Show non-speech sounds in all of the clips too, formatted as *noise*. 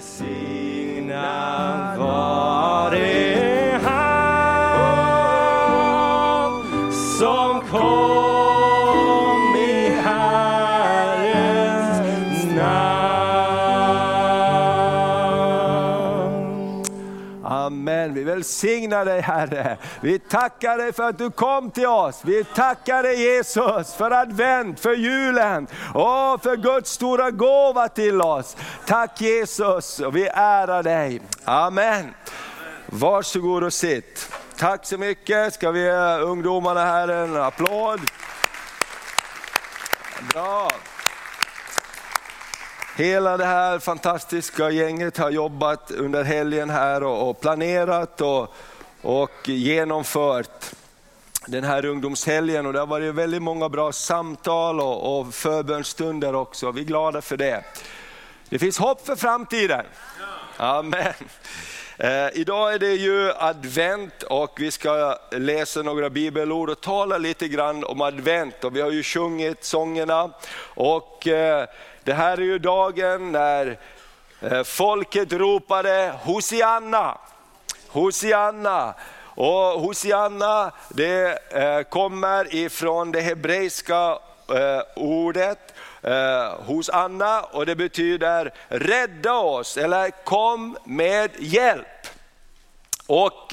sing now. Välsigna välsignar dig Herre. Vi tackar dig för att du kom till oss. Vi tackar dig Jesus för advent, för julen och för Guds stora gåva till oss. Tack Jesus och vi ärar dig. Amen. Varsågod och sitt. Tack så mycket. Ska vi ge ungdomarna här en applåd? Bra. Hela det här fantastiska gänget har jobbat under helgen här och, planerat och, och genomfört den här ungdomshelgen och det har varit väldigt många bra samtal och, och förbönstunder också. Vi är glada för det. Det finns hopp för framtiden. Amen. Eh, idag är det ju advent och vi ska läsa några bibelord och tala lite grann om advent. Och vi har ju sjungit sångerna och eh, det här är ju dagen när eh, folket ropade Hosianna, Hosianna. Och Hosianna det eh, kommer ifrån det hebreiska eh, ordet hos Anna och det betyder rädda oss eller kom med hjälp. Och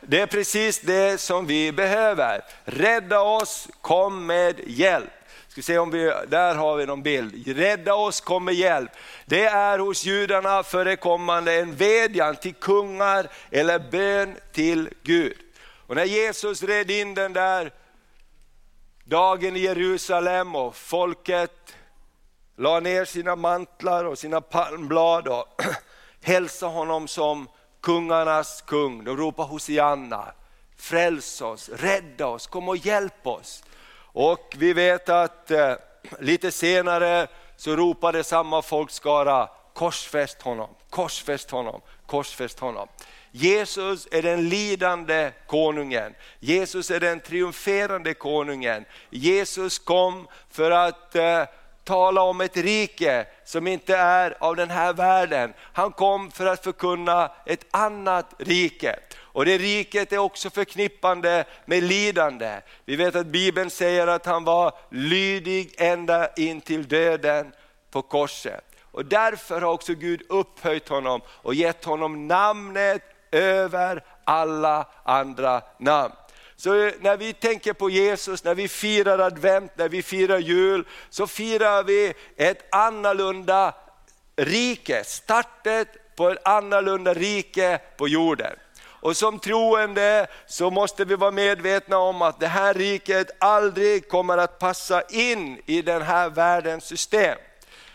det är precis det som vi behöver. Rädda oss, kom med hjälp. Ska se om vi, där har vi någon bild. Rädda oss, kom med hjälp. Det är hos judarna förekommande en vädjan till kungar eller bön till Gud. Och när Jesus red in den där dagen i Jerusalem och folket la ner sina mantlar och sina palmblad och *clears throat* hälsade honom som kungarnas kung. De ropade Hosianna, fräls oss, rädda oss, kom och hjälp oss. Och vi vet att eh, lite senare så ropade samma folkskara korsfäst honom, korsfäst honom, korsfäst honom. Jesus är den lidande konungen, Jesus är den triumferande konungen. Jesus kom för att eh, tala om ett rike som inte är av den här världen. Han kom för att förkunna ett annat rike. Och det riket är också förknippande med lidande. Vi vet att Bibeln säger att han var lydig ända in till döden på korset. Och därför har också Gud upphöjt honom och gett honom namnet över alla andra namn. Så när vi tänker på Jesus, när vi firar advent, när vi firar jul, så firar vi ett annorlunda rike, startet på ett annorlunda rike på jorden. Och som troende så måste vi vara medvetna om att det här riket aldrig kommer att passa in i den här världens system.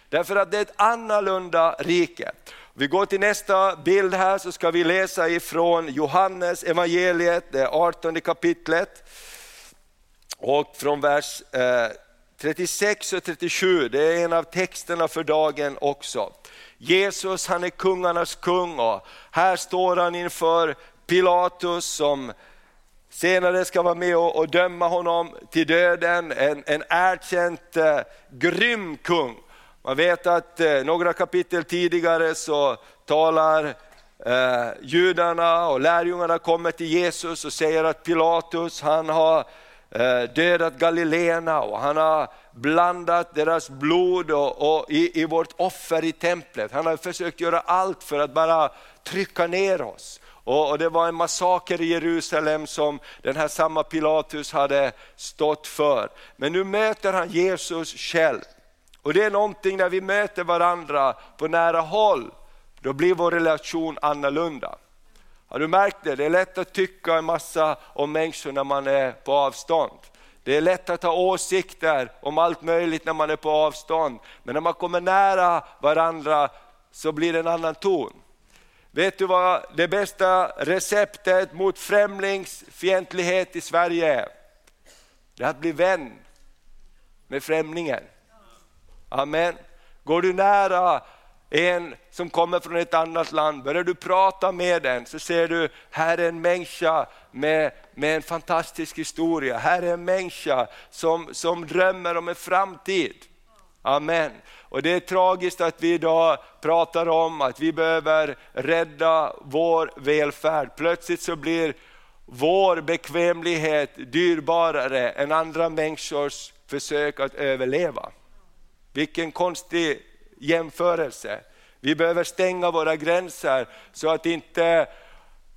Därför att det är ett annorlunda rike. Vi går till nästa bild här så ska vi läsa ifrån Johannes evangeliet, det 18 kapitlet. Och från vers eh, 36 och 37, det är en av texterna för dagen också. Jesus han är kungarnas kung och här står han inför Pilatus som senare ska vara med och, och döma honom till döden, en, en erkänt eh, grym kung. Man vet att eh, några kapitel tidigare så talar eh, judarna och lärjungarna kommer till Jesus och säger att Pilatus han har eh, Eh, dödat Galileerna och han har blandat deras blod och, och i, i vårt offer i templet. Han har försökt göra allt för att bara trycka ner oss. Och, och det var en massaker i Jerusalem som den här samma Pilatus hade stått för. Men nu möter han Jesus själv. Och det är någonting när vi möter varandra på nära håll, då blir vår relation annorlunda. Har du märkt det? Det är lätt att tycka en massa om människor när man är på avstånd. Det är lätt att ha åsikter om allt möjligt när man är på avstånd. Men när man kommer nära varandra så blir det en annan ton. Vet du vad det bästa receptet mot främlingsfientlighet i Sverige är? Det är att bli vän med främlingen. Amen. Går du nära en som kommer från ett annat land, börjar du prata med den så ser du, här är en människa med, med en fantastisk historia. Här är en människa som, som drömmer om en framtid. Amen. Och det är tragiskt att vi idag pratar om att vi behöver rädda vår välfärd. Plötsligt så blir vår bekvämlighet dyrbarare än andra människors försök att överleva. Vilken konstig jämförelse. Vi behöver stänga våra gränser så att inte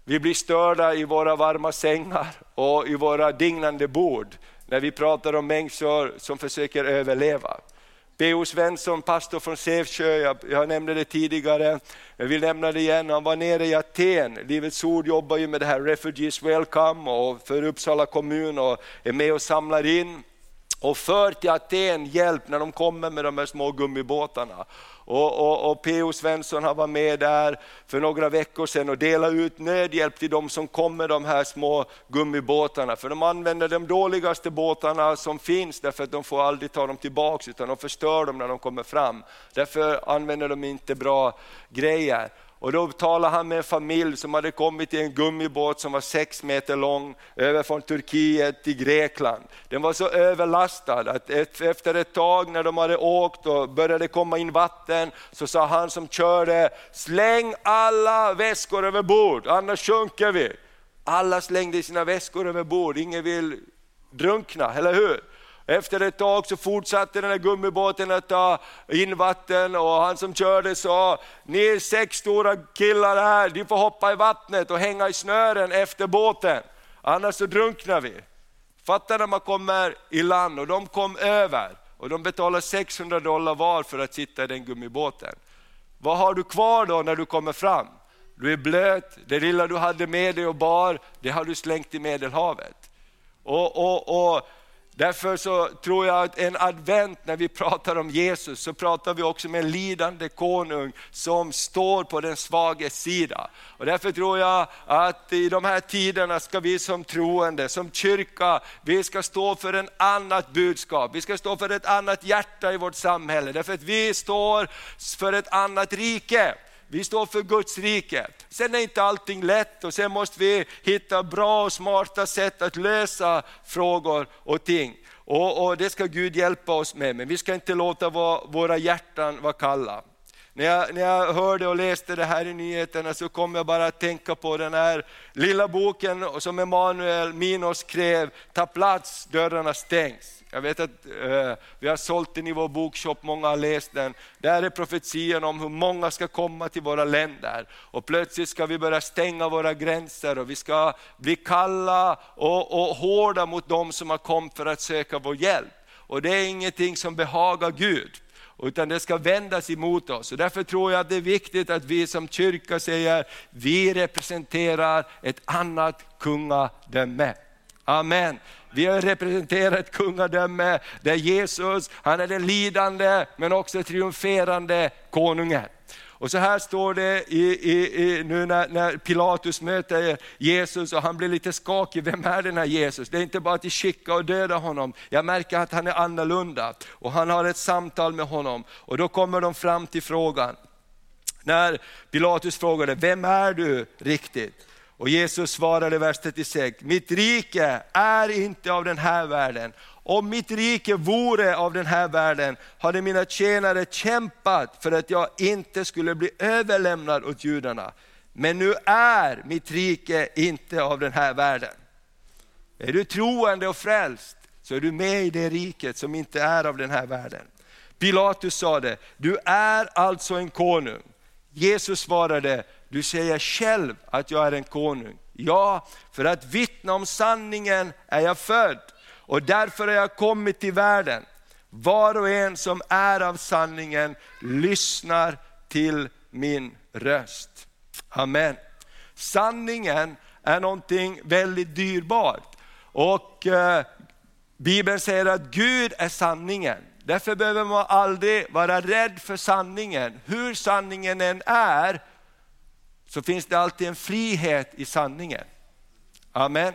vi blir störda i våra varma sängar och i våra dignande bord när vi pratar om människor som försöker överleva. B.O. Svensson, pastor från Sävsjö, jag, jag nämnde det tidigare, jag vill nämna det igen, han var nere i Aten, Livets Ord jobbar ju med det här Refugees Welcome och för Uppsala kommun och är med och samlar in och för till Aten hjälp när de kommer med de här små gummibåtarna. Och, och, och P.O. Svensson har varit med där för några veckor sedan och delat ut nödhjälp till de som kommer med de här små gummibåtarna. För de använder de dåligaste båtarna som finns därför att de får aldrig ta dem tillbaks utan de förstör dem när de kommer fram. Därför använder de inte bra grejer. Och då talade han med en familj som hade kommit i en gummibåt som var sex meter lång, över från Turkiet till Grekland. Den var så överlastad att efter ett tag när de hade åkt och började komma in vatten, så sa han som körde, släng alla väskor över bord, annars sjunker vi. Alla slängde sina väskor över bord, ingen vill drunkna, eller hur? Efter ett tag så fortsatte den här gummibåten att ta in vatten och han som körde sa, ni är sex stora killar här, ni får hoppa i vattnet och hänga i snören efter båten, annars så drunknar vi. Fatta när man kommer i land och de kom över och de betalar 600 dollar var för att sitta i den gummibåten. Vad har du kvar då när du kommer fram? Du är blöt, det lilla du hade med dig och bar, det har du slängt i Medelhavet. Och, och, och Därför så tror jag att en advent, när vi pratar om Jesus, så pratar vi också med en lidande konung som står på den svages sida. Och därför tror jag att i de här tiderna ska vi som troende, som kyrka, vi ska stå för en annat budskap. Vi ska stå för ett annat hjärta i vårt samhälle, därför att vi står för ett annat rike. Vi står för Guds rike. Sen är inte allting lätt och sen måste vi hitta bra och smarta sätt att lösa frågor och ting. Och, och det ska Gud hjälpa oss med, men vi ska inte låta våra hjärtan vara kalla. När jag, när jag hörde och läste det här i nyheterna så kom jag bara att tänka på den här lilla boken som Emanuel Minos skrev, Ta plats, dörrarna stängs. Jag vet att eh, vi har sålt den i vår bokshop, många har läst den. Där är profetian om hur många ska komma till våra länder. Och plötsligt ska vi börja stänga våra gränser och vi ska bli kalla och, och hårda mot dem som har kommit för att söka vår hjälp. Och det är ingenting som behagar Gud utan det ska vändas emot oss. Och därför tror jag att det är viktigt att vi som kyrka säger, vi representerar ett annat kungadöme. Amen. Vi representerar ett kungadöme där Jesus, han är den lidande men också triumferande konungen. Och så här står det i, i, i, nu när, när, Pilatus möter Jesus och han blir lite skakig, vem är den här Jesus? Det är inte bara att skicka och döda honom, jag märker att han är annorlunda. Och han har ett samtal med honom och då kommer de fram till frågan. När Pilatus frågade, vem är du riktigt? Och Jesus svarade vers 36, mitt rike är inte av den här världen. Om mitt rike vore av den här världen hade mina tjänare kämpat för att jag inte skulle bli överlämnad åt judarna. Men nu är mitt rike inte av den här världen. Är du troende och frälst så är du med i det riket som inte är av den här världen. Pilatus sade, du är alltså en konung. Jesus svarade, du säger själv att jag är en konung. Ja, för att vittna om sanningen är jag född och därför har jag kommit till världen. Var och en som är av sanningen lyssnar till min röst. Amen. Sanningen är någonting väldigt dyrbart. Och eh, Bibeln säger att Gud är sanningen. Därför behöver man aldrig vara rädd för sanningen. Hur sanningen än är, så finns det alltid en frihet i sanningen. Amen.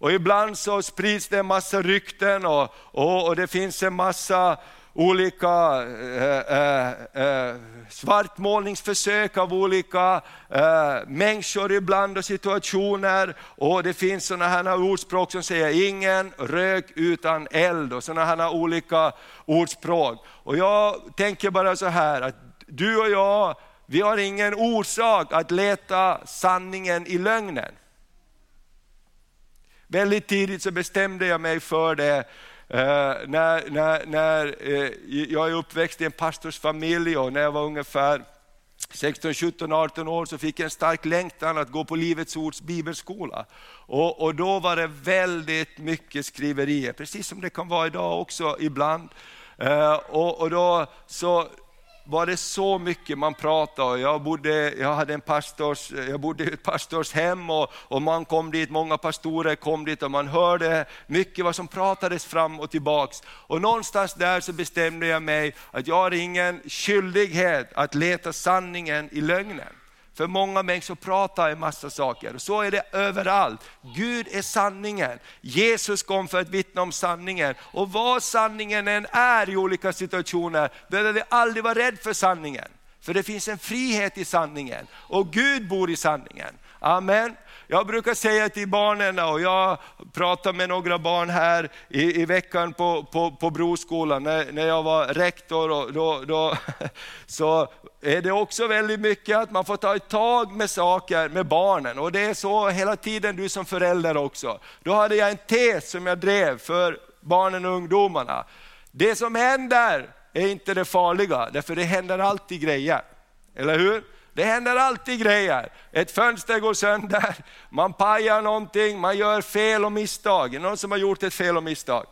Och ibland så sprids det en massa rykten och, och, och det finns en massa olika eh, eh, eh svartmålningsförsök av olika eh, människor ibland och situationer. Och det finns sådana här ordspråk som säger ingen rök utan eld och sådana här olika ordspråk. Och jag tänker bara så här att du och jag, vi har ingen orsak att leta sanningen i lögnen. Väldigt tidigt så bestämde jag mig för det, Eh, när, när, när eh, jag är uppväxt i en pastorsfamilj och när jag var ungefär 16, 17, 18 år så fick jag en stark längtan att gå på Livets Ords bibelskola. Och, och då var det väldigt mycket skriverier, precis som det kan vara idag också ibland. Eh, och, och då så var det så mycket man pratade. Jag, bodde, jag, hade en pastors, jag bodde i ett pastorshem och, och man kom dit, många pastorer kom dit och man hörde mycket vad som pratades fram och tillbaks. Och någonstans där så bestämde jag mig att jag har ingen skyldighet att leta sanningen i lögnen. För många människor pratar en massa saker, så är det överallt. Gud är sanningen. Jesus kom för att vittna om sanningen. Och vad sanningen än är i olika situationer, behöver vi aldrig vara rädda för sanningen. För det finns en frihet i sanningen och Gud bor i sanningen. Amen. Jag brukar säga till barnen, och jag pratade med några barn här i, i veckan på, på, på Broskolan, när, när jag var rektor, och då, då, *laughs* så är det också väldigt mycket att man får ta ett tag med saker med barnen. Och det är så hela tiden du som förälder också. Då hade jag en tes som jag drev för barnen och ungdomarna. Det som händer är inte det farliga, därför det händer alltid grejer. Eller hur? Det händer alltid grejer. Ett fönster går sönder, man pajar någonting, man gör fel och misstag. Någon som har gjort ett fel och misstag?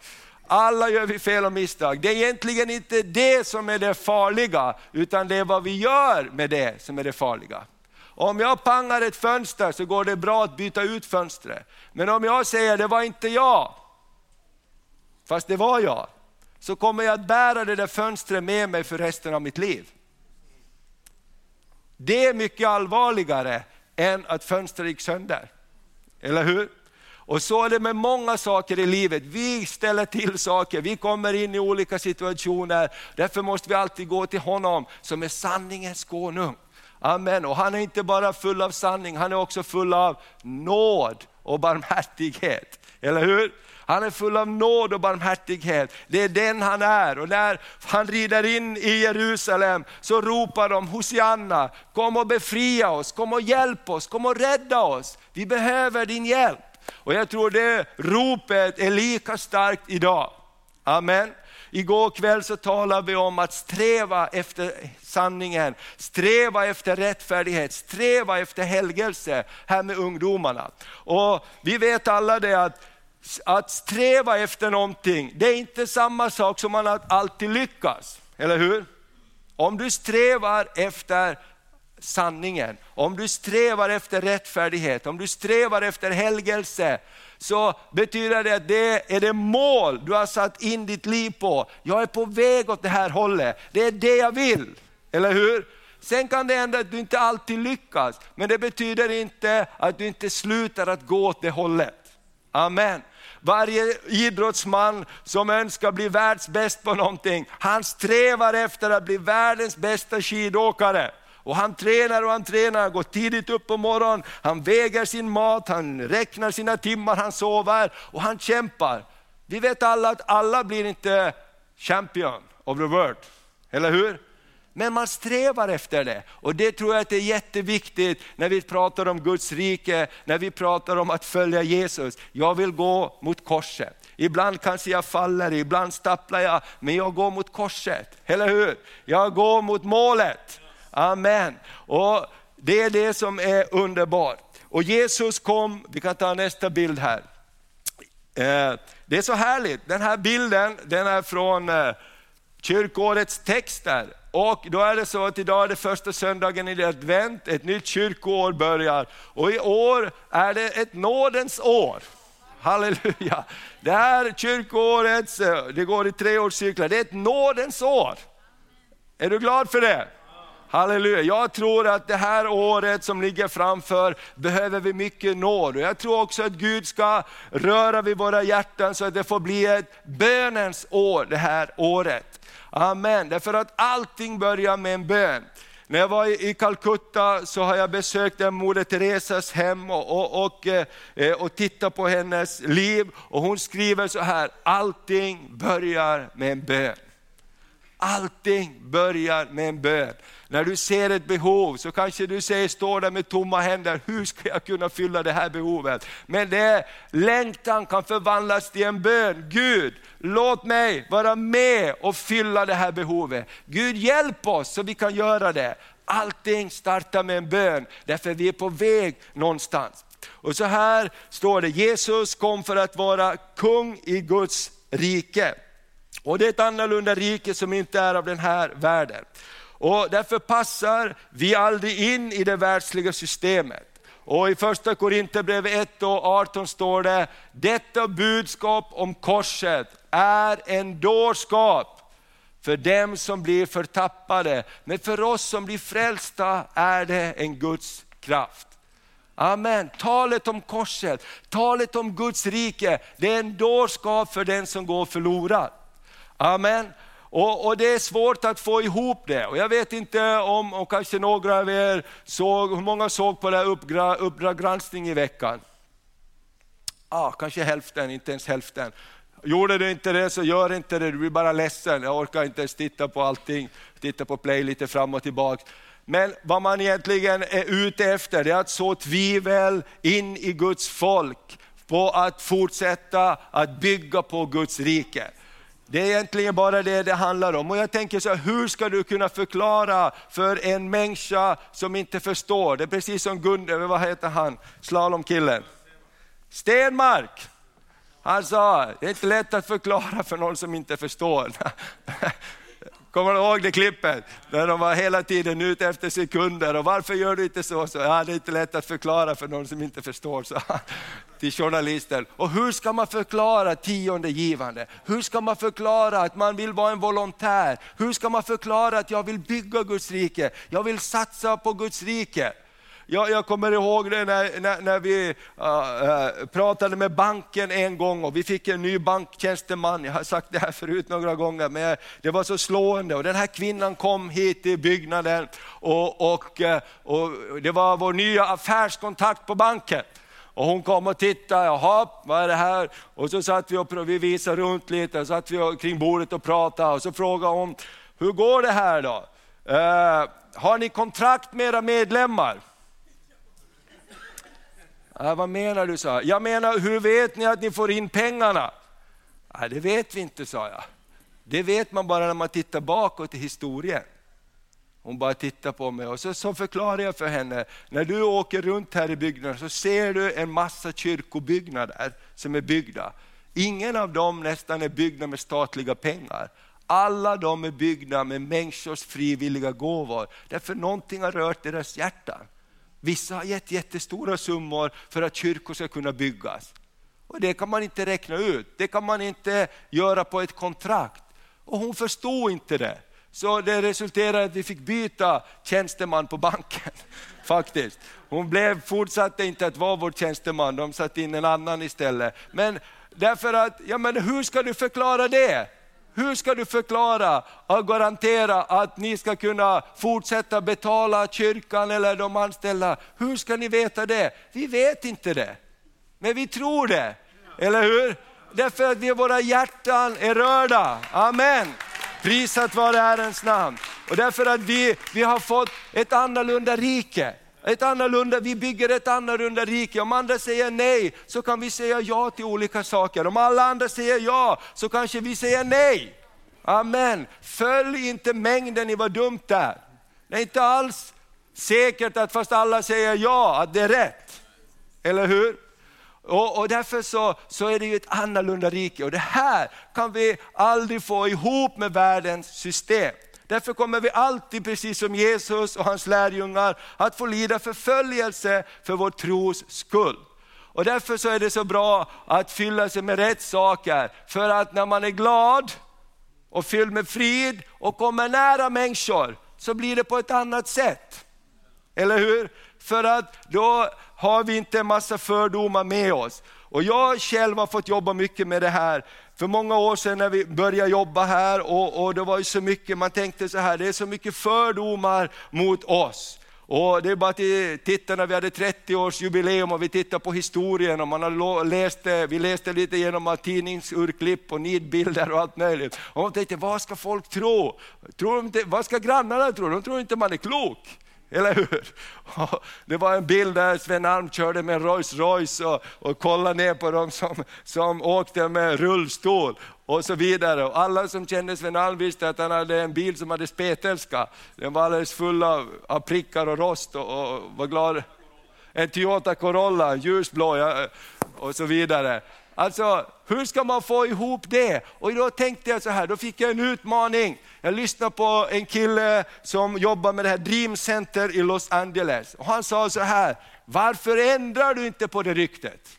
Alla gör vi fel och misstag. Det är egentligen inte det som är det farliga, utan det är vad vi gör med det som är det farliga. Om jag pangar ett fönster så går det bra att byta ut fönstret. Men om jag säger det var inte jag, fast det var jag, så kommer jag att bära det där fönstret med mig för resten av mitt liv. Det är mycket allvarligare än att fönstret gick sönder. Eller hur? Och så är det med många saker i livet. Vi ställer till saker, vi kommer in i olika situationer. Därför måste vi alltid gå till honom som är sanningens konung. Amen. Och han är inte bara full av sanning, han är också full av nåd och barmhärtighet. Eller hur? Han är full av nåd och barmhärtighet. Det är den han är. Och när han rider in i Jerusalem så ropar de Hosianna, kom och befria oss, kom och hjälp oss, kom och rädda oss. Vi behöver din hjälp. Och jag tror det ropet är lika starkt idag. Amen. Igår kväll så talade vi om att sträva efter sanningen, sträva efter rättfärdighet, sträva efter helgelse här med ungdomarna. Och vi vet alla det att att sträva efter någonting, det är inte samma sak som att alltid lyckas, eller hur? Om du strävar efter sanningen, om du strävar efter rättfärdighet, om du strävar efter helgelse, så betyder det att det är det mål du har satt in ditt liv på. Jag är på väg åt det här hållet, det är det jag vill, eller hur? Sen kan det hända att du inte alltid lyckas, men det betyder inte att du inte slutar att gå åt det hållet. Amen. Varje idrottsman som önskar bli världsbäst på någonting, han strävar efter att bli världens bästa skidåkare. Och han tränar och han tränar, han går tidigt upp på morgonen, han väger sin mat, han räknar sina timmar, han sover och han kämpar. Vi vet alla att alla blir inte champion of the world, eller hur? Men man strävar efter det. Och det tror jag att är jätteviktigt när vi pratar om Guds rike, när vi pratar om att följa Jesus. Jag vill gå mot korset. Ibland kanske jag faller, ibland stapplar jag, men jag går mot korset. Eller hur? Jag går mot målet. Amen. Och Det är det som är underbart. Och Jesus kom, vi kan ta nästa bild här. Eh, det är så härligt, den här bilden den är från eh, kyrkårets texter. Och då är det så att idag är det första söndagen i advent, ett nytt kyrkoår börjar. Och i år är det ett nådens år. Halleluja! Det här kyrkoåret, det går i treårscyklar, det är ett nådens år. Är du glad för det? Halleluja. Jag tror att det här året som ligger framför behöver vi mycket nåd. Och jag tror också att Gud ska röra vid våra hjärtan så att det får bli ett bönens år det här året. Amen. Därför att allting börjar med en bön. När jag var i Calcutta så har jag besökt Moder Teresas hem och, och, och, eh, och tittat på hennes liv. Och hon skriver så här, allting börjar med en bön. Allting börjar med en bön. När du ser ett behov så kanske du säger, står där med tomma händer, hur ska jag kunna fylla det här behovet? Men det längtan kan förvandlas till en bön. Gud, låt mig vara med och fylla det här behovet. Gud hjälp oss så vi kan göra det. Allting startar med en bön, därför vi är på väg någonstans. Och så här står det, Jesus kom för att vara kung i Guds rike. Och det är ett annorlunda rike som inte är av den här världen. Och därför passar vi aldrig in i det världsliga systemet. Och i första Korinthierbrevet 1 och 18 står det, detta budskap om korset är en dårskap för dem som blir förtappade. Men för oss som blir frälsta är det en Guds kraft. Amen. Talet om korset, talet om Guds rike, det är en dårskap för den som går förlorad. Amen. Och, och, det är svårt att få ihop det. Och jag vet inte om, om kanske några av er såg, hur många såg på det här Uppdrag granskning i veckan? Ah, kanske hälften, inte ens hälften. Gjorde du inte det så gör inte det, du blir bara ledsen. Jag orkar inte ens titta på allting, titta på play lite fram och tillbaka. Men vad man egentligen är ute efter det är att så tvivel in i Guds folk på att fortsätta att bygga på Guds rike. Det är egentligen bara det det handlar om. Och jag tänker så här, hur ska du kunna förklara för en människa som inte förstår? Det är precis som Gunde, vad heter han, slalomkillen? Stenmark. Han sa, det är inte lätt att förklara för någon som inte förstår. *laughs* Kommer du ihåg det klippet? När de var hela tiden ute efter sekunder och varför gör du inte så? så ja, det är inte lätt att förklara för någon som inte förstår, så *laughs* till journalisten. Och hur ska man förklara tionde givande? Hur ska man förklara att man vill vara en volontär? Hur ska man förklara att jag vill bygga Guds rike? Jag vill satsa på Guds rike. Jag, jag kommer ihåg det när, när, när vi uh, pratade med banken en gång och vi fick en ny banktjänsteman. Jag har sagt det här förut några gånger, men det var så slående. Och den här kvinnan kom hit till byggnaden och, och, uh, och det var vår nya affärskontakt på banken. Och hon kom och tittade, jaha, vad är det här? Och så satt vi och vi visade runt lite, och satt vi kring bordet och pratade och så frågade hon, hur går det här då? Uh, har ni kontrakt med era medlemmar? Äh, vad menar du, sa jag. menar, hur vet ni att ni får in pengarna? Äh, det vet vi inte, sa jag. Det vet man bara när man tittar bakåt i historien. Hon bara tittar på mig och så, så förklarar jag för henne, när du åker runt här i byggnaden så ser du en massa kyrkobyggnader som är byggda. Ingen av dem nästan är byggda med statliga pengar. Alla de är byggda med människors frivilliga gåvor, därför någonting har rört deras hjärtan. Vissa har gett jättestora summor för att kyrkor ska kunna byggas. Och Det kan man inte räkna ut, det kan man inte göra på ett kontrakt. Och hon förstod inte det. Så det resulterade i att vi fick byta tjänsteman på banken. *laughs* faktiskt. Hon blev, fortsatte inte att vara vår tjänsteman, de satte in en annan istället. Men därför att, ja men hur ska du förklara det? Hur ska du förklara och garantera att ni ska kunna fortsätta betala kyrkan eller de anställda? Hur ska ni veta det? Vi vet inte det, men vi tror det. Eller hur? Därför att vi, våra hjärtan är rörda. Amen. Prisat vare Herrens namn. Och därför att vi, vi har fått ett annorlunda rike ett annorlunda, vi bygger ett annorlunda rike. Om andra säger nej så kan vi säga ja till olika saker. Om alla andra säger ja så kanske vi säger nej. Amen. Följ inte mängden i vad dumt det är. Det är inte alls säkert att fast alla säger ja, att det är rätt. Eller hur? Och, och, därför så, så är det ju ett annorlunda rike och det här kan vi aldrig få ihop med världens system. Därför kommer vi alltid, precis som Jesus och hans lärjungar, att få lida förföljelse för vår tros skull. Och därför så är det så bra att fylla sig med rätt saker, för att när man är glad och fylld med frid och kommer nära människor, så blir det på ett annat sätt. Eller hur? För att då har vi inte en massa fördomar med oss. Och jag själv har fått jobba mycket med det här. För många år sedan när vi började jobba här och, och det var ju så mycket, man tänkte så här, det är så mycket fördomar mot oss. Och det är bara att titta när vi hade 30 års jubileum och vi tittar på historien och man har läst, vi läste lite genom tidningsurklipp och nidbilder och allt möjligt. Och man tänkte, vad ska folk tro? Tror de inte, vad ska grannarna tro? De tror inte man är klok. Eller hur? Det var en bild där Sven Alm körde med en Rolls Royce och, och kollade ner på dem som, som åkte med rullstol och så vidare. Och alla som kände Sven Alm visste att han hade en bil som hade spetälska. Den var alldeles full av, av prickar och rost och, och var glad. En Toyota Corolla, ljusblå ja, och så vidare. Alltså, hur ska man få ihop det? Och då tänkte jag så här, då fick jag en utmaning. Jag lyssnade på en kille som jobbar med det här Dream Center i Los Angeles. Och han sa så här, varför ändrar du inte på det ryktet?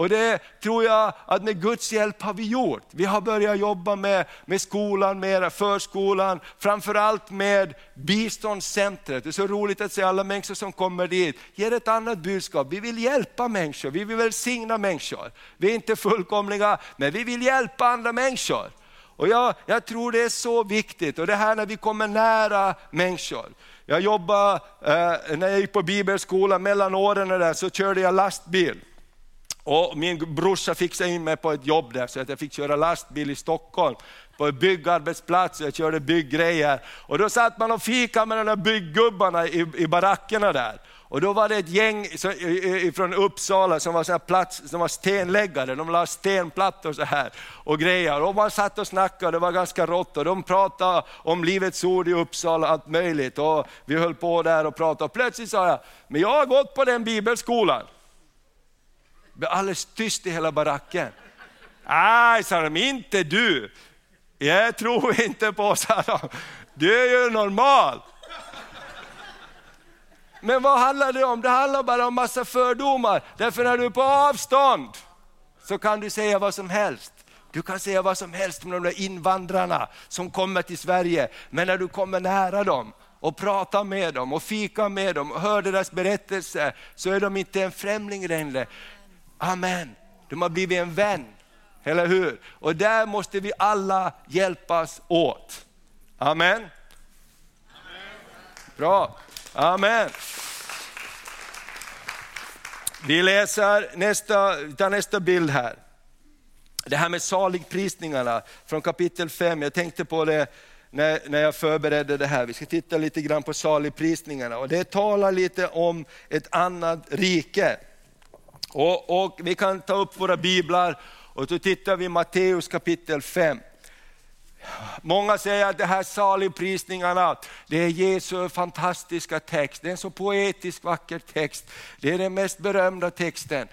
Och det tror jag att med Guds hjälp har vi gjort. Vi har börjat jobba med, med skolan, med förskolan, framförallt med biståndscentret. Det är så roligt att se alla människor som kommer dit, ger ett annat budskap. Vi vill hjälpa människor, vi vill välsigna människor. Vi är inte fullkomliga, men vi vill hjälpa andra människor. Och jag, jag tror det är så viktigt, och det här när vi kommer nära människor. Jag jobbade, eh, när jag gick på bibelskolan, mellan åren där, så körde jag lastbil. Och min brorsa fixade in mig på ett jobb där så att jag fick köra lastbil i Stockholm på en byggarbetsplats, och jag körde bygggrejer. Och då satt man och fikade med de där bygggubbarna i, i barackerna där. Och då var det ett gäng från Uppsala som var, plats, som var stenläggare, de la stenplattor så här och grejer. Och man satt och snackade, det var ganska rått och de pratade om Livets Ord i Uppsala, allt möjligt. Och vi höll på där och pratade och plötsligt sa jag, men jag har gått på den bibelskolan. Det blev alldeles tyst i hela baracken. Nej, sa de, inte du. Jag tror inte på, sa de. Du är ju normal. Men vad handlar det om? Det handlar bara om massa fördomar. Därför när du är på avstånd så kan du säga vad som helst. Du kan säga vad som helst om de där invandrarna som kommer till Sverige. Men när du kommer nära dem och pratar med dem och fikar med dem och hör deras berättelse så är de inte en främling längre. Amen, de har blivit en vän. Eller hur? Och där måste vi alla hjälpas åt. Amen. Amen. Bra. Amen. Vi läser nästa, tar nästa bild här. Det här med saligprisningarna från kapitel 5. Jag tänkte på det när, när jag förberedde det här. Vi ska titta lite grann på saligprisningarna. Och det talar lite om ett annat rike. Och, och vi kan ta upp våra biblar och då tittar vi Matteus kapitel 5. Många säger att det här saligprisningarna, det är Jesu fantastiska text. Det är en så poetisk vacker text. Det är den mest berömda texten.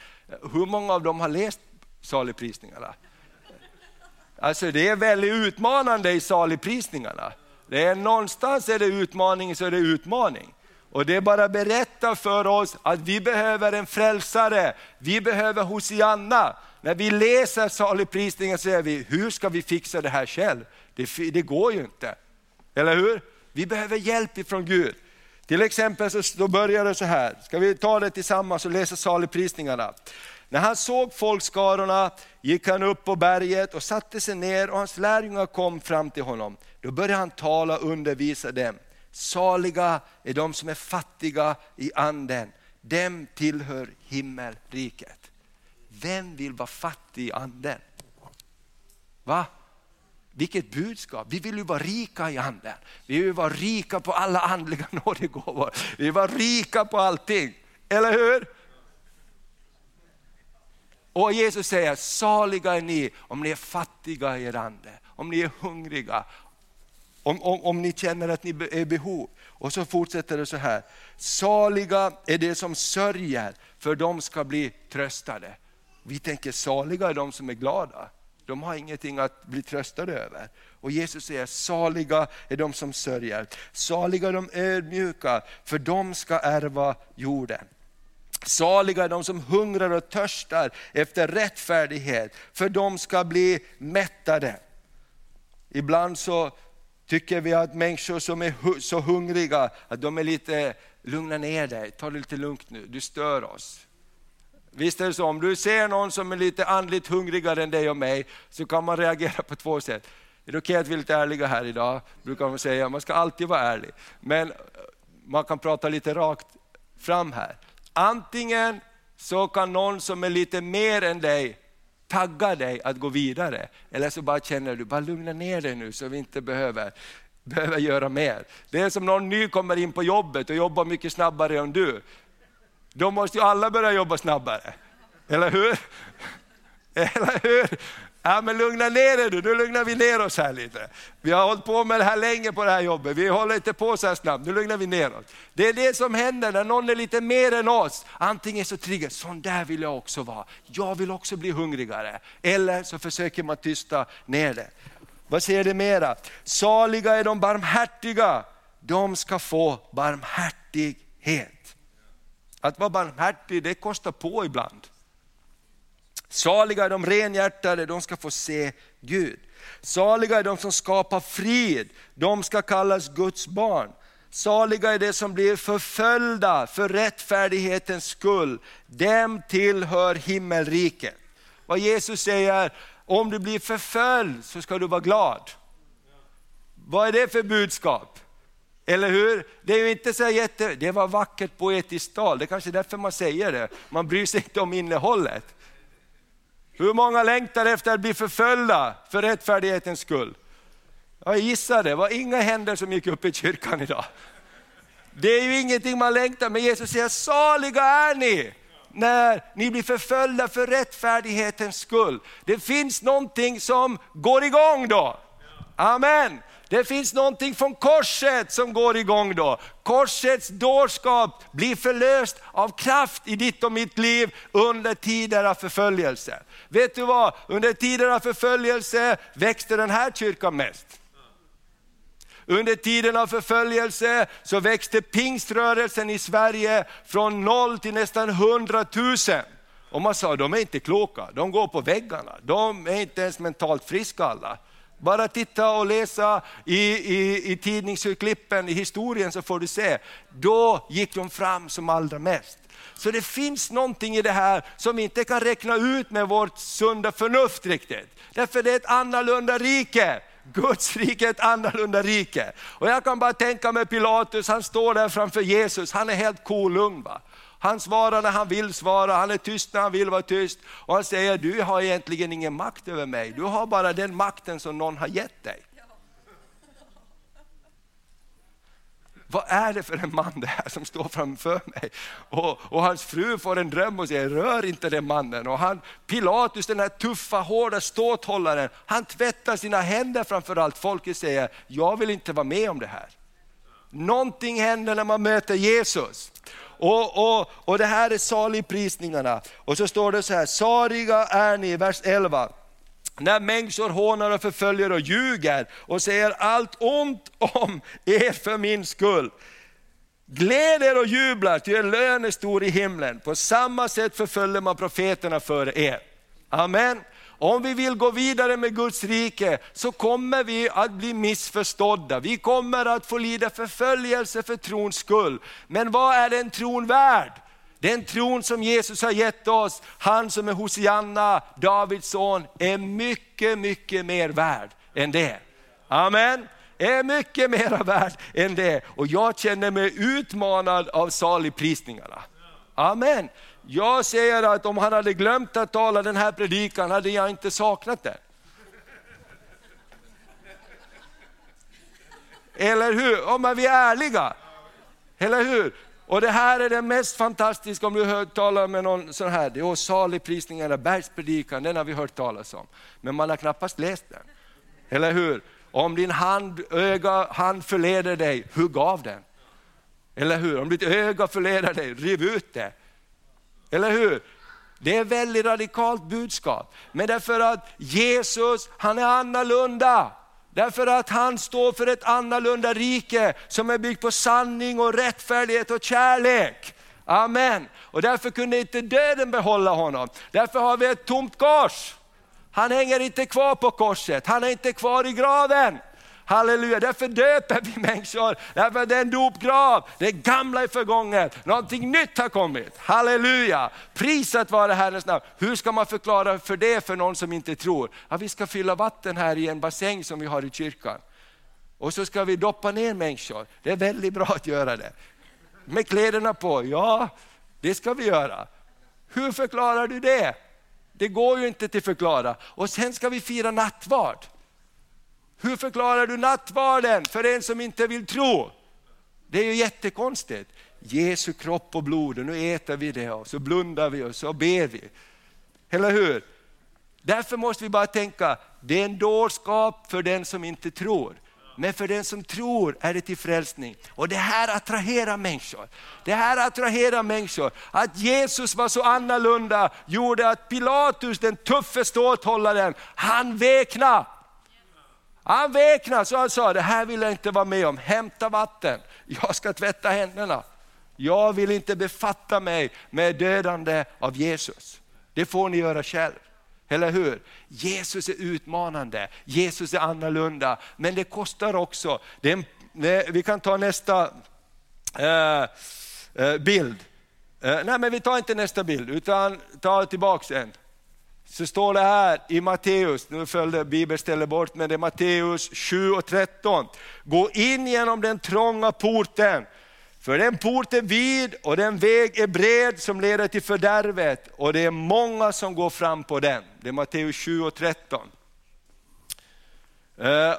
Hur många av dem har läst saligprisningarna? Alltså det är väldigt utmanande i saligprisningarna. Det är någonstans är det utmaning så är det utmaning. Och det bara berättar för oss att vi behöver en frälsare, vi behöver Hosianna. När vi läser saligprisningen säger vi, hur ska vi fixa det här själv? Det, det går ju inte. Eller hur? Vi behöver hjälp ifrån Gud. Till exempel så då börjar det så här, ska vi ta det tillsammans och läsa saligprisningarna. När han såg folkskarorna gick han upp på berget och satte sig ner och hans lärjungar kom fram till honom. Då började han tala och undervisa dem. Saliga är de som är fattiga i anden, dem tillhör himmelriket. Vem vill vara fattig i anden? Va? Vilket budskap! Vi vill ju vara rika i anden. Vi vill vara rika på alla andliga *laughs* nådegåvor. Vi vill vara rika på allting, eller hur? Och Jesus säger, saliga är ni om ni är fattiga i er ande, om ni är hungriga, om, om, om ni känner att ni är i behov. Och så fortsätter det så här, saliga är de som sörjer, för de ska bli tröstade. Vi tänker saliga är de som är glada. De har ingenting att bli tröstade över. Och Jesus säger, saliga är de som sörjer. Saliga är de ödmjuka, för de ska ärva jorden. Saliga är de som hungrar och törstar efter rättfärdighet, för de ska bli mättade. Ibland så tycker vi att människor som är så hungriga, att de är lite, lugna ner dig, ta det lite lugnt nu, du stör oss. Visst är det så, om du ser någon som är lite andligt hungrigare än dig och mig, så kan man reagera på två sätt. Är det okej att vi är lite ärliga här idag? Brukar man säga, man ska alltid vara ärlig. Men eh, man kan prata lite rakt fram här. Antingen så kan någon som är lite mer än dig tagga dig att gå vidare. Eller så bara känner du, bara lugna ner dig nu så vi inte behöver, behöver göra mer. Det är som någon ny kommer in på jobbet och jobbar mycket snabbare än du. Då måste ju alla börja jobba snabbare. Eller hur? Eller hur? Ja, men lugna ner dig nu, nu lugnar vi ner oss här lite. Vi har hållit på med det här länge på det här jobbet, vi håller inte på så här snabbt, nu lugnar vi ner oss. Det är det som händer när någon är lite mer än oss. Antingen så triggar, sån där vill jag också vara, jag vill också bli hungrigare. Eller så försöker man tysta ner det. Vad säger det mera? Saliga är de barmhärtiga, de ska få barmhärtighet. Att vara barmhärtig, det kostar på ibland. Saliga är de renhjärtade, de ska få se Gud. Saliga är de som skapar frid, de ska kallas Guds barn. Saliga är de som blir förföljda för rättfärdighetens skull, dem tillhör himmelriket. Vad Jesus säger, om du blir förföljd så ska du vara glad. Vad är det för budskap? Eller hur? Det är ju inte så jätte, det var vackert poetiskt tal, det är kanske är därför man säger det. Man bryr sig inte om innehållet. Hur många längtar efter att bli förföljda för rättfärdighetens skull? Jag gissar det, var inga händer som gick upp i kyrkan idag. Det är ju ingenting man längtar, men Jesus säger saliga är ni när ni blir förföljda för rättfärdighetens skull. Det finns någonting som går igång då. Amen. Det finns någonting från korset som går igång då. Korsets dårskap blir förlöst av kraft i ditt och mitt liv under tider av förföljelse. Vet du vad, under tider av förföljelse växte den här kyrkan mest. Under tiden av förföljelse så växte pingströrelsen i Sverige från noll till nästan hundratusen. Och man sa, de är inte kloka, de går på väggarna, de är inte ens mentalt friska alla. Bara titta och läsa i, i, i tidningsurklippen, i historien så får du se. Då gick de fram som allra mest. Så det finns någonting i det här som vi inte kan räkna ut med vårt sunda förnuft riktigt. Därför det är ett annorlunda rike. Guds rike är ett annorlunda rike. Och jag kan bara tänka mig Pilatus, han står där framför Jesus, han är helt kolugn. Va? Han svarar när han vill svara, han är tyst när han vill vara tyst. Och han säger, du har egentligen ingen makt över mig, du har bara den makten som någon har gett dig. Vad är det för en man det här som står framför mig? Och, och hans fru får en dröm och säger, rör inte den mannen. Och han, Pilatus, den här tuffa, hårda ståthållaren, han tvättar sina händer framför allt. Folket säger, jag vill inte vara med om det här. Någonting händer när man möter Jesus. Och, och, och det här är saligprisningarna. Och så står det så här, saliga är ni, vers 11 när människor hånar och förföljer och ljuger och säger allt ont om er för min skull. Gläd er och jubla, ty er lön är stor i himlen. På samma sätt förföljer man profeterna före er. Amen. Om vi vill gå vidare med Guds rike så kommer vi att bli missförstådda. Vi kommer att få lida förföljelse för trons skull. Men vad är den tron värd? Den tron som Jesus har gett oss, han som är Hosianna, Davids son, är mycket, mycket mer värd än det. Amen. Är mycket mer värd än det. Och jag känner mig utmanad av saligprisningarna. Amen. Jag säger att om han hade glömt att tala den här predikan hade jag inte saknat den. Eller hur? Om vi är ärliga. Eller hur? Och det här är det mest fantastiska om du hör talas med någon sån här, det är saligprisningarna, bergspredikan, den har vi hört talas om. Men man har knappast läst den. Eller hur? Om din hand, öga, hand förleder dig, hugg av den. Eller hur? Om ditt öga förleder dig, riv ut det. Eller hur? Det är ett väldigt radikalt budskap. Men därför att Jesus, han är annorlunda. Därför att han står för ett annorlunda rike som är byggt på sanning och rättfärdighet och kärlek. Amen. Och därför kunde inte döden behålla honom. Därför har vi ett tomt kors. Han hänger inte kvar på korset, han är inte kvar i graven. Halleluja, därför döper vi människor, därför det är en dopgrav, det gamla är förgånget, någonting nytt har kommit. Halleluja, prisat vare Herrens namn. Hur ska man förklara för det för någon som inte tror? Ja, vi ska fylla vatten här i en bassäng som vi har i kyrkan. Och så ska vi doppa ner människor, det är väldigt bra att göra det. Med kläderna på, ja det ska vi göra. Hur förklarar du det? Det går ju inte att förklara. Och sen ska vi fira nattvard. Hur förklarar du nattvarden för en som inte vill tro? Det är ju jättekonstigt. Jesu kropp och blod, och nu äter vi det och så blundar vi och så ber vi. Eller hur? Därför måste vi bara tänka, det är en dårskap för den som inte tror. Men för den som tror är det till frälsning. Och det här attraherar människor. Det här attraherar människor. Att Jesus var så annorlunda gjorde att Pilatus, den tuffe ståthållaren, han vekna. Han väknade så han sa, det här vill jag inte vara med om. Hämta vatten, jag ska tvätta händerna. Jag vill inte befatta mig med dödande av Jesus. Det får ni göra själv. Eller hur? Jesus är utmanande, Jesus är annorlunda, men det kostar också. Det en, vi kan ta nästa eh, eh, bild. Eh, nej men vi tar inte nästa bild, utan ta tillbaka en. Så står det här i Matteus, nu följde bibelstället bort, men det är Matteus 7 och 13. Gå in genom den trånga porten, för den port är vid och den väg är bred som leder till fördärvet och det är många som går fram på den. Det är Matteus 7 och 13. Eh,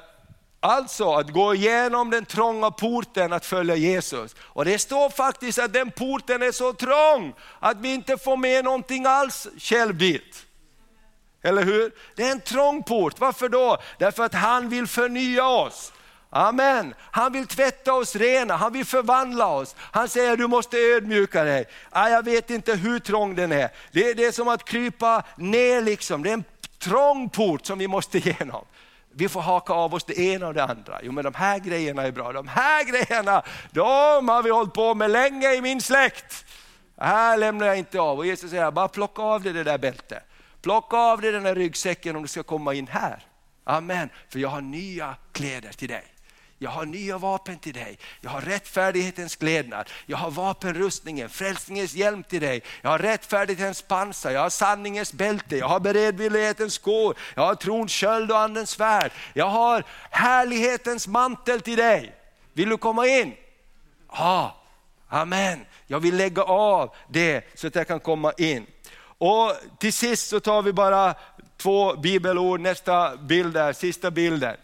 alltså att gå igenom den trånga porten att följa Jesus. Och det står faktiskt att den porten är så trång att vi inte får med någonting alls själv dit. Eller hur? Det är en trång port, varför då? Därför att han vill förnya oss. Amen. Han vill tvätta oss rena, han vill förvandla oss. Han säger du måste ödmjuka dig. Ah, jag vet inte hur trång den är. Det, det är som att krypa ner liksom. Det är en trång port som vi måste *laughs* igenom. Vi får haka av oss det ena och det andra. Jo men de här grejerna är bra, de här *laughs* grejerna, de har vi hållit på med länge i min släkt. Här lämnar jag inte av. Och Jesus säger, bara plocka av dig det där bältet. Plocka av dig den där ryggsäcken om du ska komma in här. Amen, för jag har nya kläder till dig. Jag har nya vapen till dig. Jag har rättfärdighetens klädnad. Jag har vapenrustningen, frälsningens hjälm till dig. Jag har rättfärdighetens pansar, jag har sanningens bälte, jag har beredvillighetens skor, jag har trons sköld och andens svärd. Jag har härlighetens mantel till dig. Vill du komma in? Ja, amen. Jag vill lägga av det så att jag kan komma in. Och till sist så tar vi bara två bibelord, nästa bild där, sista bilden.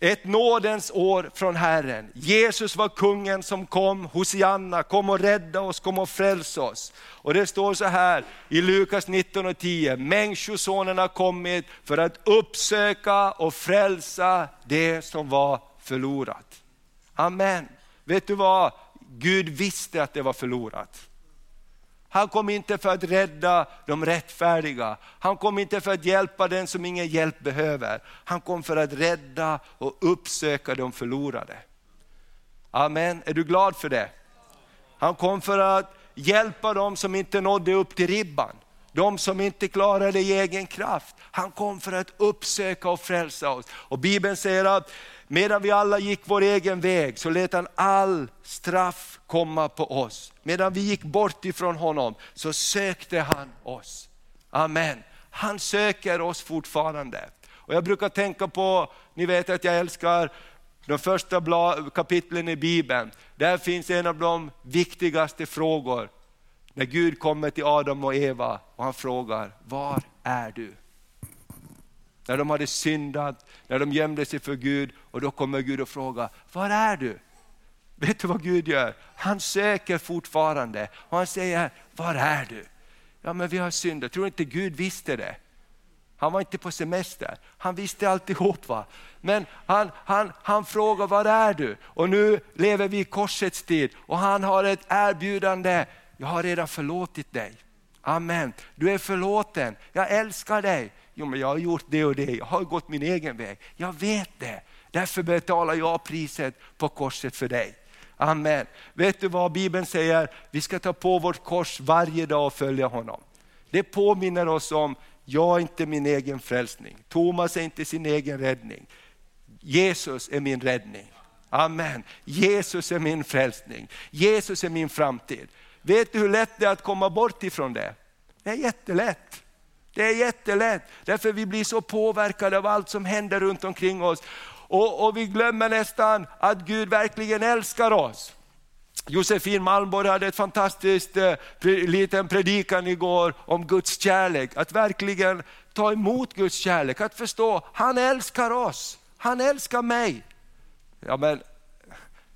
Ett nådens år från Herren. Jesus var kungen som kom, Hosianna, kom och rädda oss, kom och frälsa oss. Och det står så här i Lukas 19 och 10, Människosonen har kommit för att uppsöka och frälsa det som var förlorat. Amen. Vet du vad? Gud visste att det var förlorat. Han kom inte för att rädda de rättfärdiga. Han kom inte för att hjälpa den som ingen hjälp behöver. Han kom för att rädda och uppsöka de förlorade. Amen, är du glad för det? Han kom för att hjälpa dem som inte nådde upp till ribban. De som inte klarade det i egen kraft. Han kom för att uppsöka och frälsa oss. Och Bibeln säger att Medan vi alla gick vår egen väg så lät han all straff komma på oss. Medan vi gick bort ifrån honom så sökte han oss. Amen. Han söker oss fortfarande. Och jag brukar tänka på, ni vet att jag älskar de första kapitlen i Bibeln. Där finns en av de viktigaste frågor. När Gud kommer till Adam och Eva och han frågar, var är du? när de hade syndat, när de gömde sig för Gud och då kommer Gud och frågar, var är du? Vet du vad Gud gör? Han söker fortfarande och han säger, var är du? Ja men vi har syndat, tror inte Gud visste det? Han var inte på semester, han visste alltihop. Va? Men han, han, han frågar, var är du? Och nu lever vi i korsets tid och han har ett erbjudande, jag har redan förlåtit dig. Amen, du är förlåten, jag älskar dig. Jo men jag har gjort det och det, jag har gått min egen väg. Jag vet det, därför betalar jag priset på korset för dig. Amen. Vet du vad Bibeln säger? Vi ska ta på vårt kors varje dag och följa honom. Det påminner oss om, jag är inte min egen frälsning. Thomas är inte sin egen räddning. Jesus är min räddning. Amen. Jesus är min frälsning. Jesus är min framtid. Vet du hur lätt det är att komma bort ifrån det? Det är jättelätt. Det är jättelätt, därför vi blir så påverkade av allt som händer runt omkring oss. Och, och vi glömmer nästan att Gud verkligen älskar oss. Josefin Malmborg hade ett fantastiskt eh, liten predikan igår om Guds kärlek. Att verkligen ta emot Guds kärlek, att förstå, han älskar oss, han älskar mig. Ja, men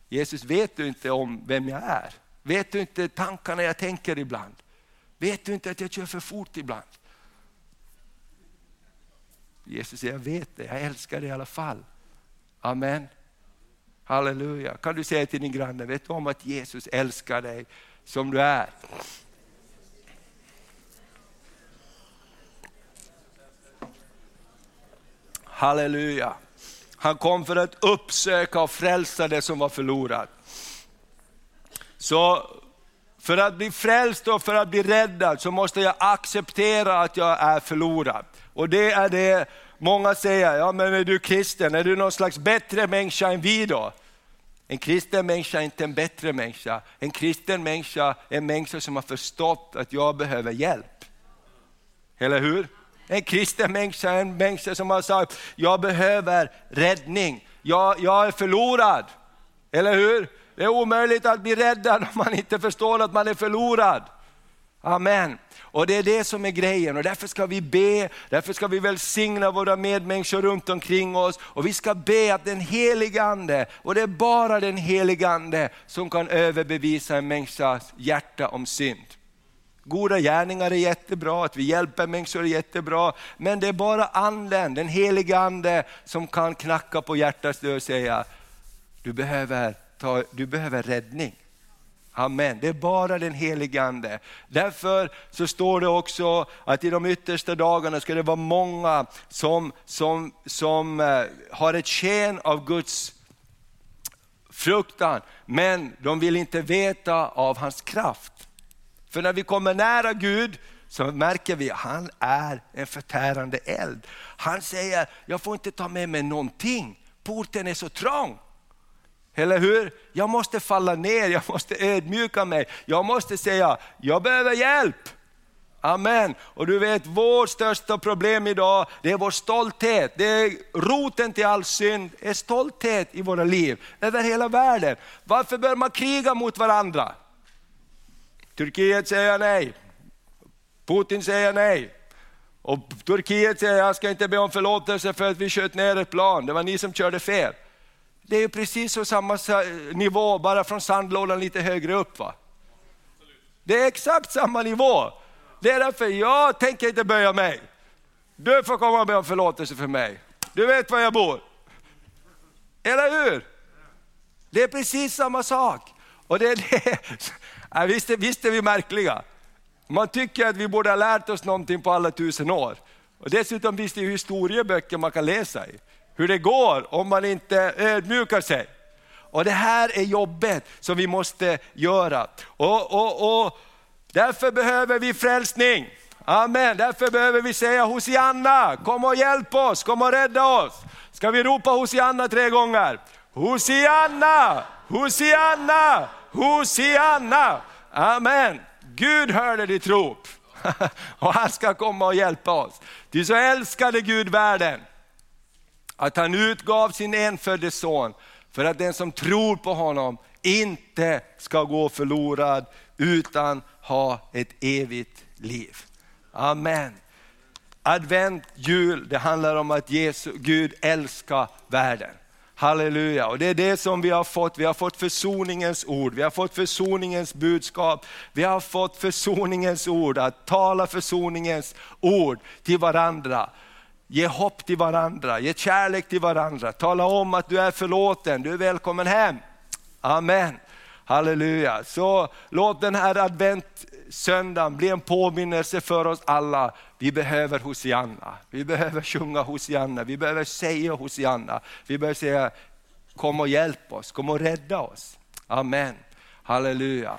Jesus, vet du inte om vem jag är? Vet du inte tankarna jag tänker ibland? Vet du inte att jag kör för fort ibland? Jesus säger, jag vet det, jag älskar dig i alla fall. Amen. Halleluja. Kan du säga till din granne, vet du om att Jesus älskar dig som du är? Halleluja. Han kom för att uppsöka och frälsa det som var förlorat. Så för att bli frälst och för att bli räddad så måste jag acceptera att jag är förlorad. Och det är det många säger, ja men är du kristen, är du någon slags bättre människa än vi då? En kristen människa är inte en bättre människa. En kristen människa är en människa som har förstått att jag behöver hjälp. Eller hur? En kristen människa är en människa som har sagt, jag behöver räddning. Jag, jag är förlorad. Eller hur? Det är omöjligt att bli räddad om man inte förstår att man är förlorad. Amen. Och det är det som är grejen och därför ska vi be, därför ska vi välsigna våra medmänniskor runt omkring oss och vi ska be att den helige Ande, och det är bara den helige Ande som kan överbevisa en människas hjärta om synd. Goda gärningar är jättebra, att vi hjälper människor är jättebra, men det är bara anden, den helige Ande som kan knacka på hjärtats dörr och säga, du behöver, ta, du behöver räddning. Amen. Det är bara den helige Ande. Därför så står det också att i de yttersta dagarna ska det vara många som, som, som eh, har ett sken av Guds fruktan, men de vill inte veta av hans kraft. För när vi kommer nära Gud så märker vi att han är en förtärande eld. Han säger, jag får inte ta med mig någonting, porten är så trång. Eller hur? Jag måste falla ner, jag måste ödmjuka mig, jag måste säga, jag behöver hjälp. Amen. Och du vet, vårt största problem idag, det är vår stolthet. Det är roten till all synd, är stolthet i våra liv, över hela världen. Varför bör man kriga mot varandra? Turkiet säger nej, Putin säger nej. Och Turkiet säger, jag ska inte be om förlåtelse för att vi sköt ner ett plan, det var ni som körde fel. Det är precis på samma nivå, bara från sandlådan lite högre upp. Va? Det är exakt samma nivå. Det är därför jag tänker inte böja mig. Du får komma och be om förlåtelse för mig. Du vet var jag bor. Eller hur? Det är precis samma sak. Och det är det. *laughs* Ja, visst, är, visst är vi märkliga. Man tycker att vi borde ha lärt oss någonting på alla tusen år. Och dessutom finns det historieböcker man kan läsa i hur det går om man inte ödmjukar sig. Och det här är jobbet som vi måste göra. Och, och, och därför behöver vi frälsning. Amen, därför behöver vi säga Hosianna, kom och hjälp oss, kom och rädda oss. Ska vi ropa Hosianna tre gånger? Hosianna, Hosianna, Hosianna. Amen. Gud hörde ditt rop *laughs* och han ska komma och hjälpa oss. Ty så älskade Gud världen att han utgav sin enfödde son för att den som tror på honom inte ska gå förlorad utan ha ett evigt liv. Amen. Advent, jul, det handlar om att Jesus, Gud älskar världen. Halleluja, och det är det som vi har fått. Vi har fått försoningens ord, vi har fått försoningens budskap. Vi har fått försoningens ord, att tala försoningens ord till varandra. Ge hopp till varandra, ge kärlek till varandra, tala om att du är förlåten, du är välkommen hem. Amen. Halleluja. Så låt den här adventssöndagen bli en påminnelse för oss alla. Vi behöver Hosianna, vi behöver sjunga Hosianna, vi behöver säga Hosianna. Vi behöver säga kom och hjälp oss, kom och rädda oss. Amen. Halleluja.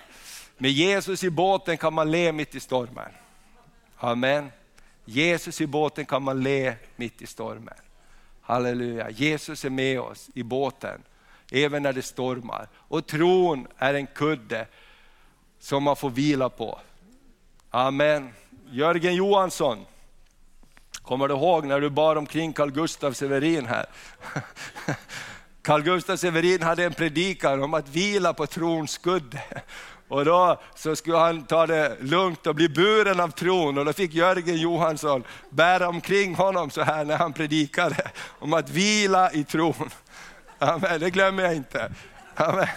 Med Jesus i båten kan man le mitt i stormen. Amen. Jesus i båten kan man le mitt i stormen. Halleluja, Jesus är med oss i båten, även när det stormar. Och tron är en kudde som man får vila på. Amen. Jörgen Johansson, kommer du ihåg när du bar omkring Carl Gustav Severin här? *laughs* Carl Gustav Severin hade en predikan om att vila på trons kudde. Och då så skulle han ta det lugnt och bli buren av tron och då fick Jörgen Johansson bära omkring honom så här när han predikade om att vila i tron. Amen, det glömmer jag inte. Amen.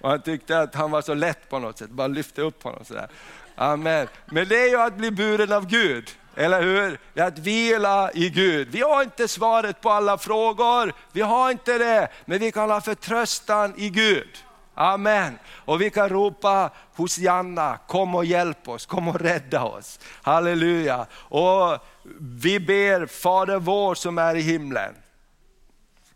Och han tyckte att han var så lätt på något sätt, bara lyfte upp honom sådär. Amen. Men det är ju att bli buren av Gud, eller hur? Det är att vila i Gud. Vi har inte svaret på alla frågor, vi har inte det, men vi kan ha förtröstan i Gud. Amen. Och vi kan ropa Hosianna, kom och hjälp oss, kom och rädda oss. Halleluja. Och vi ber Fader vår som är i himlen.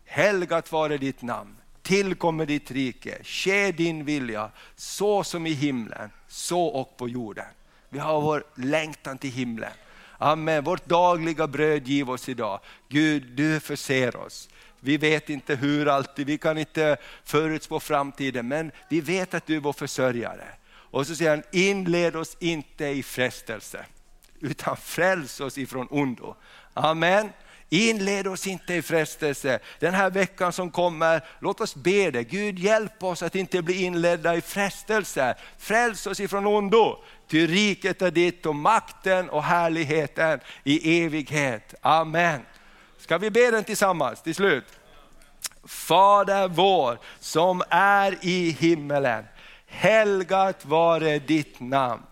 Helgat vare ditt namn, tillkommer ditt rike, ske din vilja, så som i himlen, så och på jorden. Vi har vår längtan till himlen. Amen. Vårt dagliga bröd giv oss idag. Gud, du förser oss. Vi vet inte hur alltid, vi kan inte förutspå framtiden, men vi vet att du är vår försörjare. Och så säger han, inled oss inte i frestelse, utan fräls oss ifrån ondo. Amen. Inled oss inte i frestelse. Den här veckan som kommer, låt oss be det. Gud hjälp oss att inte bli inledda i frestelse. Fräls oss ifrån ondo. Ty riket är ditt och makten och härligheten i evighet. Amen. Ska vi be den tillsammans till slut? Fader vår som är i himmelen. Helgat vare ditt namn.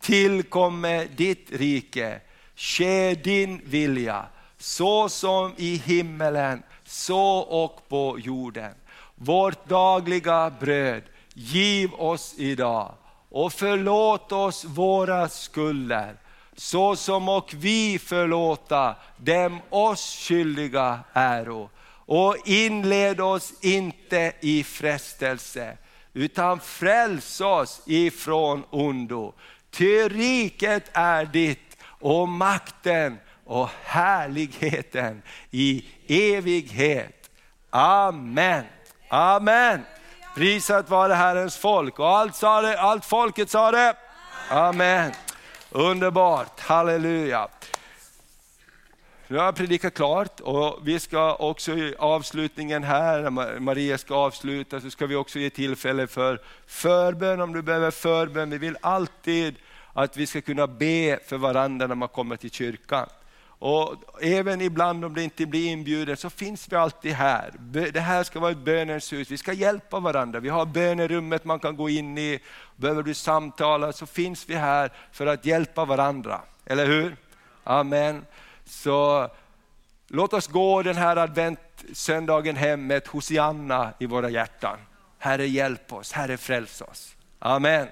Tillkomme ditt rike. Ske din vilja så som i himmelen, så och på jorden. Vårt dagliga bröd giv oss idag och förlåt oss våra skulder så som och vi förlåta dem oss skyldiga äro. Och inled oss inte i frestelse utan fräls oss ifrån ondo. Ty riket är ditt och makten och härligheten i evighet. Amen. Amen. Prisat vare Herrens folk och allt, sa det, allt folket sa det. Amen. Underbart, halleluja. Nu har jag predikat klart och vi ska också i avslutningen här, när Maria ska avsluta, så ska vi också ge tillfälle för förbön om du behöver förbön. Vi vill alltid att vi ska kunna be för varandra när man kommer till kyrkan. Och även ibland om det inte blir inbjudet så finns vi alltid här. Det här ska vara ett bönens hus, vi ska hjälpa varandra. Vi har bönerummet man kan gå in i. Behöver du samtala så finns vi här för att hjälpa varandra. Eller hur? Amen. Så låt oss gå den här adventssöndagen hem med ett Hosianna i våra hjärtan. Herre hjälp oss, Herre fräls oss. Amen.